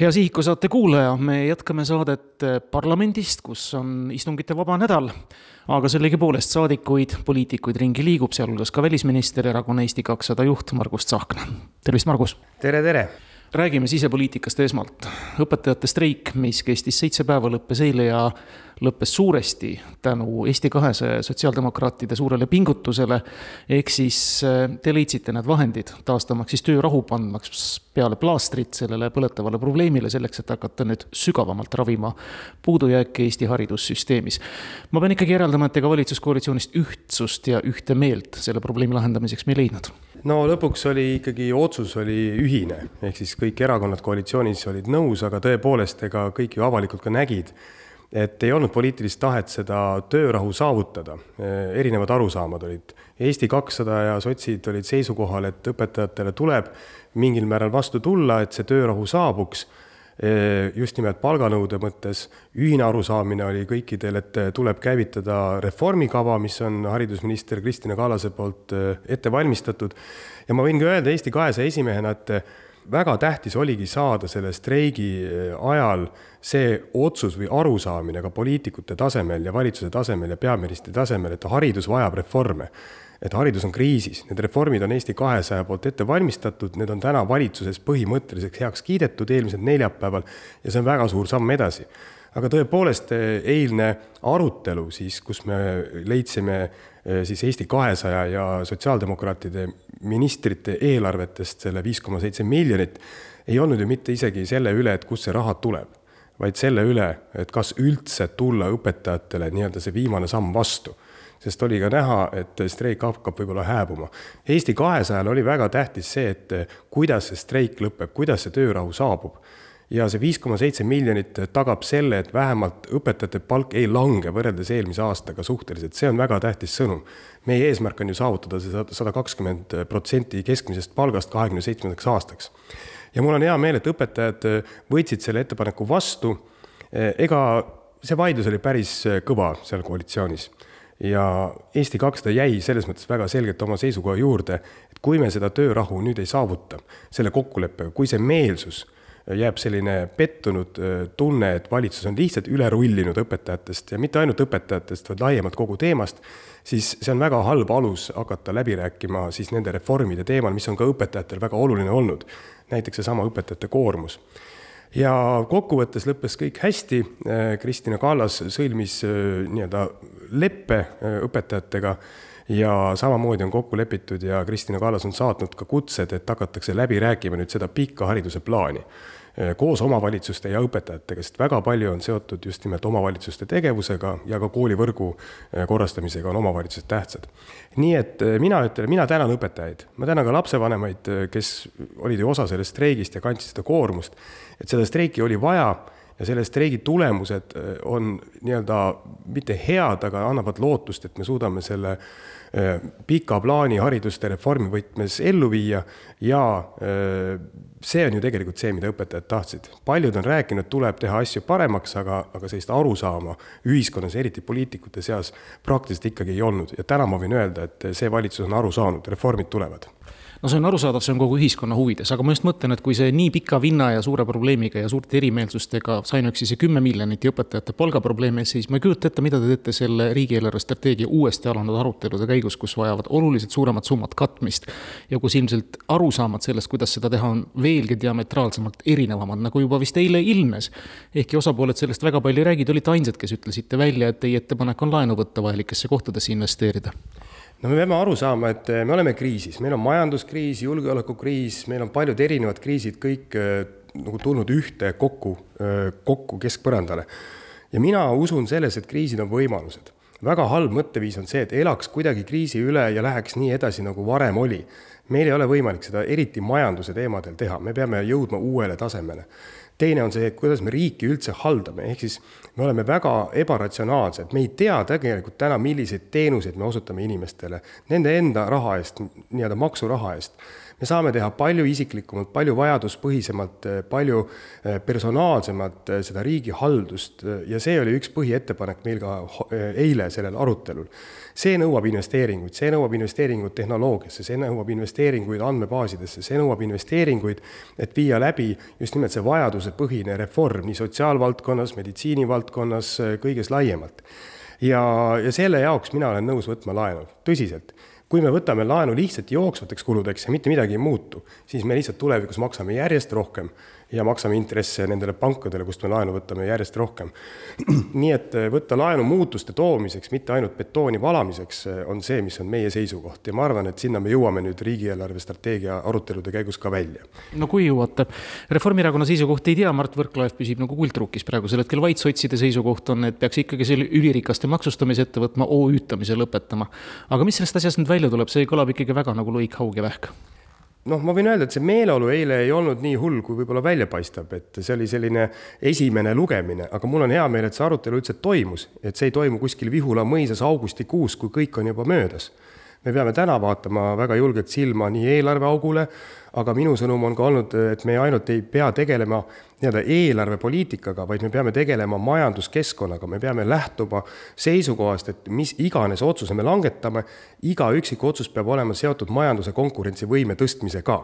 hea Sihiku saate kuulaja, me jätkame saadet parlamendist, kus on istungite vaba nädal. aga sellegipoolest saadikuid, poliitikuid ringi liigub, sealhulgas ka välisminister, erakonna Eesti kakssada juht Margus Tsahkna. tervist, Margus. tere, tere räägime sisepoliitikast esmalt. õpetajate streik, mis kestis seitse päeva, lõppes eile ja lõppes suuresti tänu Eesti kahesaja ja sotsiaaldemokraatide suurele pingutusele. ehk siis äh, te leidsite need vahendid taastamaks siis töörahu, pandmaks peale plaastrit sellele põletavale probleemile, selleks et hakata nüüd sügavamalt ravima puudujääke Eesti haridussüsteemis. ma pean ikkagi järeldama, et ega valitsuskoalitsioonist ühtsust ja ühte meelt selle probleemi lahendamiseks me ei leidnud no lõpuks oli ikkagi, otsus oli ühine, ehk siis kõik erakonnad koalitsioonis olid nõus, aga tõepoolest, ega kõik ju avalikult ka nägid, et ei olnud poliitilist tahet seda töörahu saavutada. erinevad arusaamad olid. Eesti kakssada ja sotsid olid seisukohal, et õpetajatele tuleb mingil määral vastu tulla, et see töörahu saabuks just nimelt palganõude mõttes. ühine arusaamine oli kõikidel, et tuleb käivitada reformikava, mis on haridusminister Kristina Kallase poolt ette valmistatud. ja ma võin ka öelda Eesti kahesaja esimehena, et väga tähtis oligi saada selle streigi ajal see otsus või arusaamine ka poliitikute tasemel ja valitsuse tasemel ja peaministri tasemel, et haridus vajab reforme. Et haridus on kriisis, need reformid on Eesti kahesaja poolt ette valmistatud, need on täna valitsuses põhimõtteliselt heaks kiidetud eelmisel neljapäeval ja see on väga suur samm edasi. Aga tõepoolest eilne arutelu siis, kus me leidsime eh, siis Eesti kahesaja ja sotsiaaldemokraatide ministrite eelarvetest selle viis koma seitse miljonit, ei olnud ju mitte isegi selle üle, et kust see raha tuleb, vaid selle üle, et kas üldse tulla õpetajatele nii-öelda see viimane samm vastu sest oli ka näha, et streik hakkab võib-olla hääbuma. Eesti kahesajal oli väga tähtis see, et kuidas see streik lõpeb, kuidas see töörahu saabub ja see viis koma seitse miljonit tagab selle, et vähemalt õpetajate palk ei lange võrreldes eelmise aastaga suhteliselt, see on väga tähtis sõnum. meie eesmärk on ju saavutada see sada kakskümmend protsenti keskmisest palgast kahekümne seitsmendaks aastaks. ja mul on hea meel, et õpetajad võtsid selle ettepaneku vastu. ega see vaidlus oli päris kõva seal koalitsioonis ja Eesti kakssada jäi selles mõttes väga selgelt oma seisukoha juurde, et kui me seda töörahu nüüd ei saavuta selle kokkuleppega, kui see meelsus jääb selline pettunud äh, tunne, et valitsus on lihtsalt üle rullinud õpetajatest ja mitte ainult õpetajatest, vaid laiemalt kogu teemast, siis see on väga halb alus hakata läbi rääkima siis nende reformide teemal, mis on ka õpetajatel väga oluline olnud. näiteks seesama õpetajate koormus ja kokkuvõttes lõppes kõik hästi, äh, Kristina Kallas sõlmis äh, nii-öelda leppe õpetajatega ja samamoodi on kokku lepitud ja Kristina Kallas on saatnud ka kutsed, et hakatakse läbi rääkima nüüd seda pikka hariduse plaani eh, koos omavalitsuste ja õpetajatega, sest väga palju on seotud just nimelt omavalitsuste tegevusega ja ka koolivõrgu eh, korrastamisega on omavalitsused tähtsad. nii et mina ütlen, mina tänan õpetajaid, ma tänan ka lapsevanemaid, kes olid ju osa sellest streigist ja kandsid seda koormust, et seda streiki oli vaja ja selle streigi tulemused on nii-öelda mitte head, aga annavad lootust, et me suudame selle äh, Äh, pika plaani hariduste reformi võtmes ellu viia. Ja äh, see on ju tegelikult see, mida õpetajad tahtsid. paljud on rääkinud, tuleb teha asju paremaks, aga, aga sellist arusaama ühiskonnas, eriti poliitikute seas, praktiliselt ikkagi ei olnud. Ja täna ma võin öelda, et see valitsus on aru saanud, reformid tulevad no see on arusaadav, see on kogu ühiskonna huvides, aga ma just mõtlen, et kui see nii pika vinna ja suure probleemiga ja suurte erimeelsustega sai ainuüksi see kümme miljonit ja õpetajate palgaprobleemi ees, siis ma ei kujuta ette, mida te teete selle riigieelarve strateegia uuesti alanud arutelude käigus, kus vajavad oluliselt suuremat summat katmist. ja kus ilmselt arusaamad sellest, kuidas seda teha, on veelgi diametraalsemalt erinevamad, nagu juba vist eile ilmnes. ehkki osapooled sellest väga palju ei räägi, te olite ainsad, kes ütlesite välja, et teie ettepanek on laenu võtta vajalikesse kohtadesse investeerida no me peame aru saama, et eh, me oleme kriisis, meil on majanduskriis, julgeolekukriis, meil on paljud erinevad kriisid kõik eh, nagu tulnud ühte kokku, eh, kokku keskpõrandale. ja mina usun selles, et kriisid on võimalused. väga halb mõtteviis on see, et elaks kuidagi kriisi üle ja läheks nii edasi, nagu varem oli. Meil ei ole võimalik seda eriti majanduse teemadel teha, me peame jõudma uuele tasemele. Teine on see, kuidas me riiki üldse haldame, ehk siis me oleme väga ebaratsionaalsed, me ei tea tegelikult täna, milliseid teenuseid me osutame inimestele. Nende enda raha eest, nii-öelda maksuraha eest. Me saame teha palju isiklikumalt, palju vajaduspõhisemalt, palju eh, personaalsemalt eh, seda riigihaldust ja see oli üks põhiettepanek meil ka eh, eile sellel arutelul. see nõuab investeeringuid, see nõuab investeeringuid tehnoloogiasse, see nõuab investeeringuid andmebaasidesse, see nõuab investeeringuid, et viia läbi just nimelt see vajadusepõhine reform nii sotsiaalvaldkonnas, meditsiinivaldkonnas, kõiges laiemalt. ja, ja selle jaoks mina olen nõus võtma laenu, tõsiselt kui me võtame laenu lihtsalt jooksvateks kuludeks ja mitte midagi ei muutu, siis me lihtsalt tulevikus maksame järjest rohkem ja maksame intresse nendele pankadele, kust me laenu võtame järjest rohkem. nii et eh, võtta laenu muutuste toomiseks, mitte ainult betooni valamiseks, eh, on see, mis on meie seisukoht ja ma arvan, et sinna me jõuame nüüd riigieelarve strateegia arutelude käigus ka välja. no kui jõuate, Reformierakonna seisukohti ei tea, Mart Võrklaev püsib nagu kuldruukis praegusel hetkel, vaid sotside seisukoht on, et peaks ikkagi selle ülirikaste maksustamise ette võtma, OÜ-tamise lõpetama. aga mis sellest asjast nüüd välja tuleb, see kõlab ikkagi väga nagu lõik, haug ja vähk noh, ma võin öelda, et see meeleolu eile ei olnud nii hull, kui võib-olla välja paistab, et see oli selline esimene lugemine, aga mul on hea meel, et see arutelu üldse toimus, et see ei toimu kuskil Vihula mõisas augustikuus, kui kõik on juba möödas me peame täna vaatama väga julgelt silma nii eelarveaugule, aga minu sõnum on ka olnud, et me ainult ei pea tegelema nii-öelda eelarvepoliitikaga, vaid me peame tegelema majanduskeskkonnaga, me peame lähtuma seisukohast, et mis iganes otsuse me langetame, iga üksik otsus peab olema seotud majanduse konkurentsivõime tõstmisega.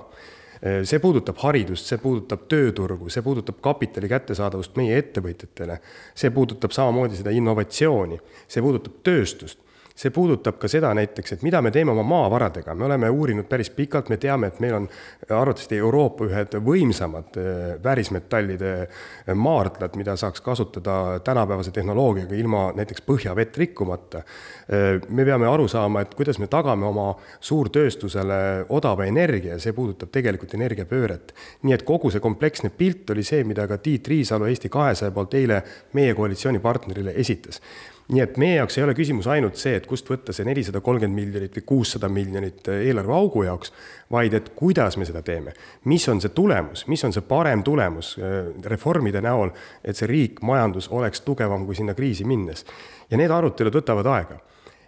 See puudutab haridust, see puudutab tööturgu, see puudutab kapitali kättesaadavust meie ettevõtjatele, see puudutab samamoodi seda innovatsiooni, see puudutab tööstust see puudutab ka seda näiteks, et mida me teeme oma maavaradega, me oleme uurinud päris pikalt, me teame, et meil on arvatavasti Euroopa ühed võimsamad äh, väärismetallide äh, maardlad, mida saaks kasutada tänapäevase tehnoloogiaga ilma näiteks põhjavett rikkumata. Äh, me peame aru saama, et kuidas me tagame oma suurtööstusele odava energia, see puudutab tegelikult energiapööret. nii et kogu see kompleksne pilt oli see, mida ka Tiit Riisalo Eesti kahesaja poolt eile meie koalitsioonipartnerile esitas nii et meie jaoks ei ole küsimus ainult see, et kust võtta see nelisada kolmkümmend miljonit või kuussada miljonit äh, eelarveaugu jaoks, vaid et kuidas me seda teeme. mis on see tulemus, mis on see parem tulemus äh, reformide näol, et see riik, majandus oleks tugevam kui sinna kriisi minnes. ja need arutelud võtavad aega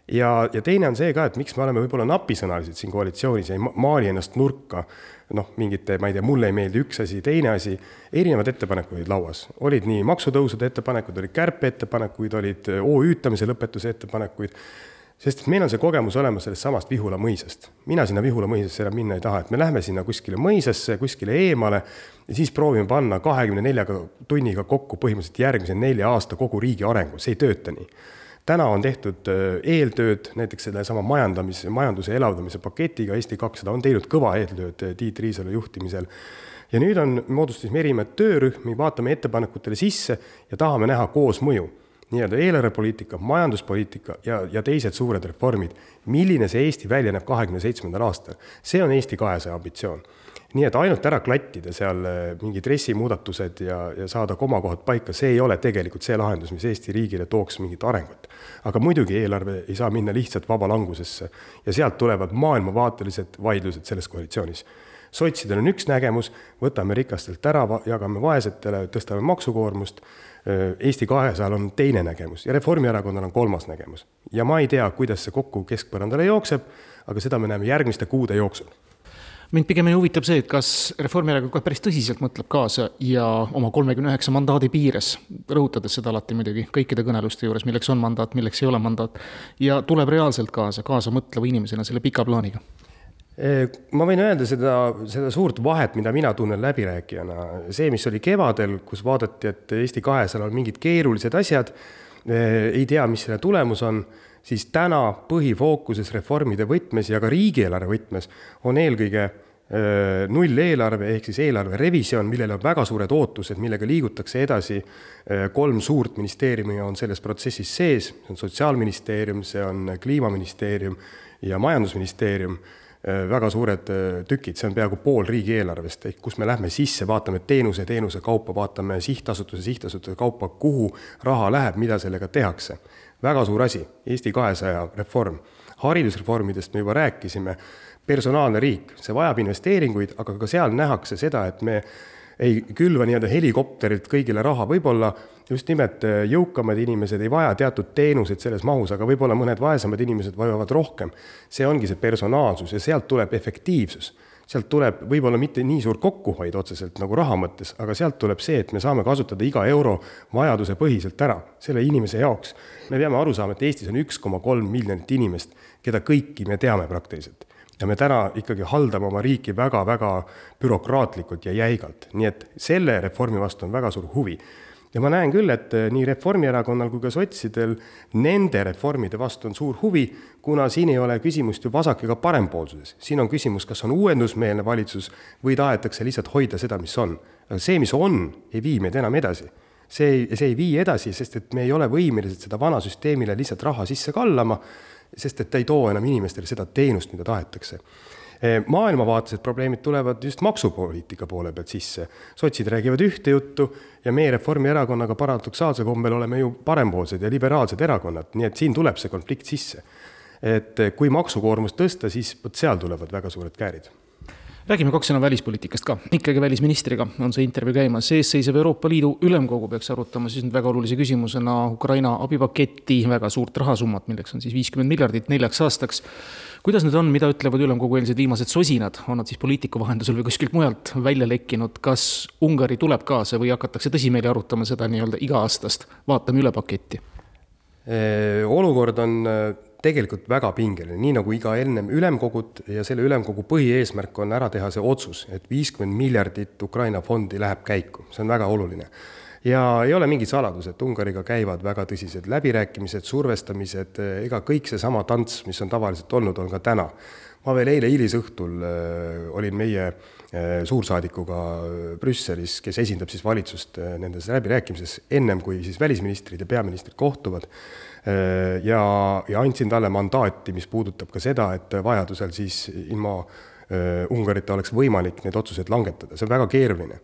ja, ja teine on see ka, et miks me oleme võib-olla napisõnalised siin koalitsioonis, ei maali ennast nurka noh, mingite, ma ei tea, mulle ei meeldi üks asi, teine asi, erinevad ettepanekud olid lauas. olid nii maksutõusude ettepanekud, olid kärpeettepanekuid, olid OÜ-tamise lõpetuse ettepanekuid, sest meil on see kogemus olemas sellest samast Vihula mõisast. mina sinna Vihula mõisasse enam minna ei taha, et me lähme sinna kuskile mõisasse, kuskile eemale ja siis proovime panna kahekümne neljaga tunniga kokku põhimõtteliselt järgmise nelja aasta kogu riigi arengu, see ei tööta nii täna on tehtud äh, eeltööd näiteks sellesama majandamise, majanduse elavdamise paketiga, Eesti kakssada on teinud kõva eeltööd äh, Tiit Riisalo juhtimisel. ja nüüd on, moodustasime erinevaid töörühmi, vaatame ettepanekutele sisse ja tahame näha koosmõju nii-öelda eelarvepoliitika, majanduspoliitika ja, ja teised suured reformid. milline see Eesti välja näeb kahekümne seitsmendal aastal, see on Eesti kahesaja ambitsioon nii et ainult ära klattida seal eh, mingid RES-i muudatused ja, ja saada komakohad paika, see ei ole tegelikult see lahendus, mis Eesti riigile tooks mingit arengut. aga muidugi eelarve ei saa minna lihtsalt vabalangusesse ja sealt tulevad maailmavaatelised vaidlused selles koalitsioonis. sotsidel on üks nägemus, võtame rikastelt ära, jagame vaesetele, tõstame maksukoormust. Eh, Eesti kahesajal on teine nägemus ja Reformierakonnal on kolmas nägemus ja ma ei tea, kuidas see kokku keskpõrandale jookseb, aga seda me näeme järgmiste kuude jooksul mind pigem huvitab see, et kas Reformierakond kohe päris tõsiselt mõtleb kaasa ja oma kolmekümne üheksa mandaadi piires, rõhutades seda alati muidugi kõikide kõneluste juures, milleks on mandaat, milleks ei ole mandaat, ja tuleb reaalselt kaasa, kaasa mõtleva inimesena selle pika plaaniga. Ma võin öelda seda, seda suurt vahet, mida mina tunnen läbirääkijana, see, mis oli kevadel, kus vaadati, et Eesti kahesajal on mingid keerulised asjad, ei tea, mis selle tulemus on siis täna põhifookuses reformide võtmes ja ka riigieelarve võtmes on eelkõige nulleelarve ehk siis eelarve revisjon, millel on väga suured ootused, millega liigutakse edasi. kolm suurt ministeeriumi on selles protsessis sees, see on Sotsiaalministeerium, see on Kliimaministeerium ja Majandusministeerium. väga suured tükid, see on peaaegu pool riigieelarvest, ehk kus me lähme sisse, vaatame teenuse, teenuse kaupa, vaatame sihtasutuse, sihtasutuse kaupa, kuhu raha läheb, mida sellega tehakse väga suur asi, Eesti kahesaja reform. haridusreformidest me juba rääkisime, personaalne riik, see vajab investeeringuid, aga ka seal nähakse seda, et me ei külva nii-öelda helikopterilt kõigile raha, võib-olla just nimelt äh, jõukamad inimesed ei vaja teatud teenuseid selles mahus, aga võib-olla mõned vaesemad inimesed vajavad rohkem. see ongi see personaalsus ja sealt tuleb efektiivsus sealt tuleb võib-olla mitte nii suur kokkuhoid otseselt nagu raha mõttes, aga sealt tuleb see, et me saame kasutada iga euro vajadusepõhiselt ära selle inimese jaoks. me peame aru saama, et Eestis on üks koma kolm miljonit inimest, keda kõiki me teame praktiliselt. Ja me täna ikkagi haldame oma riiki väga-väga bürokraatlikult ja jäigalt, nii et selle reformi vastu on väga suur huvi ja ma näen küll, et eh, nii Reformierakonnal kui ka sotsidel nende reformide vastu on suur huvi, kuna siin ei ole küsimust ju vasak- ega parempoolsuses. siin on küsimus, kas on uuendusmeelne valitsus või tahetakse lihtsalt hoida seda, mis on. aga see, mis on, ei vii meid enam edasi. see ei, see ei vii edasi, sest et me ei ole võimelised seda vana süsteemile lihtsalt raha sisse kallama, sest et ta ei too enam inimestele seda teenust, mida tahetakse maailmavaatelised probleemid tulevad just maksupoliitika poole pealt sisse. sotsid räägivad ühte juttu ja meie Reformierakonnaga paradoksaalsel kombel oleme ju parempoolsed ja liberaalsed erakonnad, nii et siin tuleb see konflikt sisse. et eh, kui maksukoormust tõsta, siis vot seal tulevad väga suured käärid räägime kaks sõna välispoliitikast ka, ikkagi välisministriga on see intervjuu käimas, eesseisev Euroopa Liidu Ülemkogu peaks arutama siis nüüd väga olulise küsimusena Ukraina abipaketti, väga suurt rahasummat, milleks on siis viiskümmend miljardit neljaks aastaks kuidas nüüd on, mida ütlevad ülemkogu eelised viimased sosinad, on nad siis poliitiku vahendusel või kuskilt mujalt välja lekkinud, kas Ungari tuleb kaasa või hakatakse tõsimeeli arutama seda nii-öelda iga-aastast vaatame üle paketti? olukord on tegelikult väga pingeline, nii nagu iga ennem ülemkogut ja selle ülemkogu põhieesmärk on ära teha see otsus, et viiskümmend miljardit Ukraina fondi läheb käiku, see on väga oluline ja ei ole mingi saladus, et Ungariga käivad väga tõsised läbirääkimised, survestamised, ega kõik seesama tants, mis on tavaliselt olnud, on ka täna. ma veel eile hilisõhtul äh, olin meie äh, suursaadikuga Brüsselis, kes esindab siis valitsust nendes läbirääkimises, ennem kui siis välisministrid ja peaministrid kohtuvad ja, ja andsin talle mandaati, mis puudutab ka seda, et vajadusel siis ilma Ungarita oleks võimalik need otsused langetada, see on väga keeruline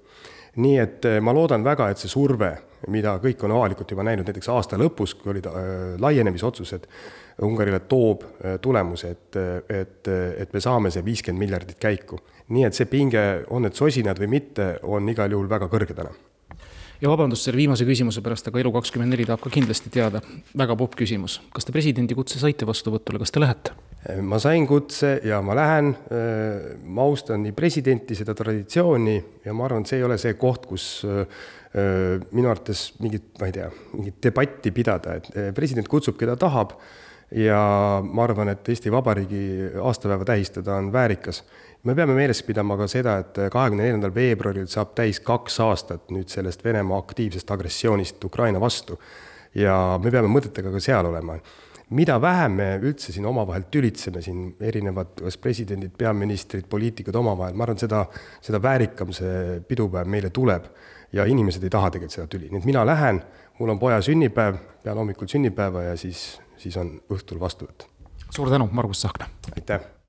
nii et eh, ma loodan väga, et see surve, mida kõik on avalikult juba näinud, näiteks aasta lõpus, kui olid äh, laienemisotsused, Ungarile toob äh, tulemuse, et, et, et me saame see viiskümmend miljardit käiku. nii et see pinge, on need sosinad või mitte, on igal juhul väga kõrge täna ja vabandust selle viimase küsimuse pärast, aga Elu24 tahab ka kindlasti teada, väga popp küsimus. kas te presidendi kutse saite vastuvõtule, kas te lähete? Ma sain kutse ja ma lähen, ma austan nii presidenti, seda traditsiooni ja ma arvan, et see ei ole see koht, kus minu arvates mingit, ma ei tea, mingit debatti pidada, et president kutsub, keda tahab ja ma arvan, et Eesti Vabariigi aastapäeva tähistada on väärikas me peame meeles pidama ka seda, et kahekümne neljandal veebruaril saab täis kaks aastat nüüd sellest Venemaa aktiivsest agressioonist Ukraina vastu. ja me peame mõtetega ka seal olema. Mida vähem me üldse siin omavahel tülitseme, siin erinevad, kas presidendid, peaministrid, poliitikud omavahel, ma arvan, seda, seda väärikam see pidupäev meile tuleb. ja inimesed ei taha tegelikult seda tüli, nii et mina lähen, mul on poja sünnipäev, pean hommikul sünnipäeva ja siis, siis on õhtul vastuvõtt. suur tänu, Margus Tsahkna! aitäh!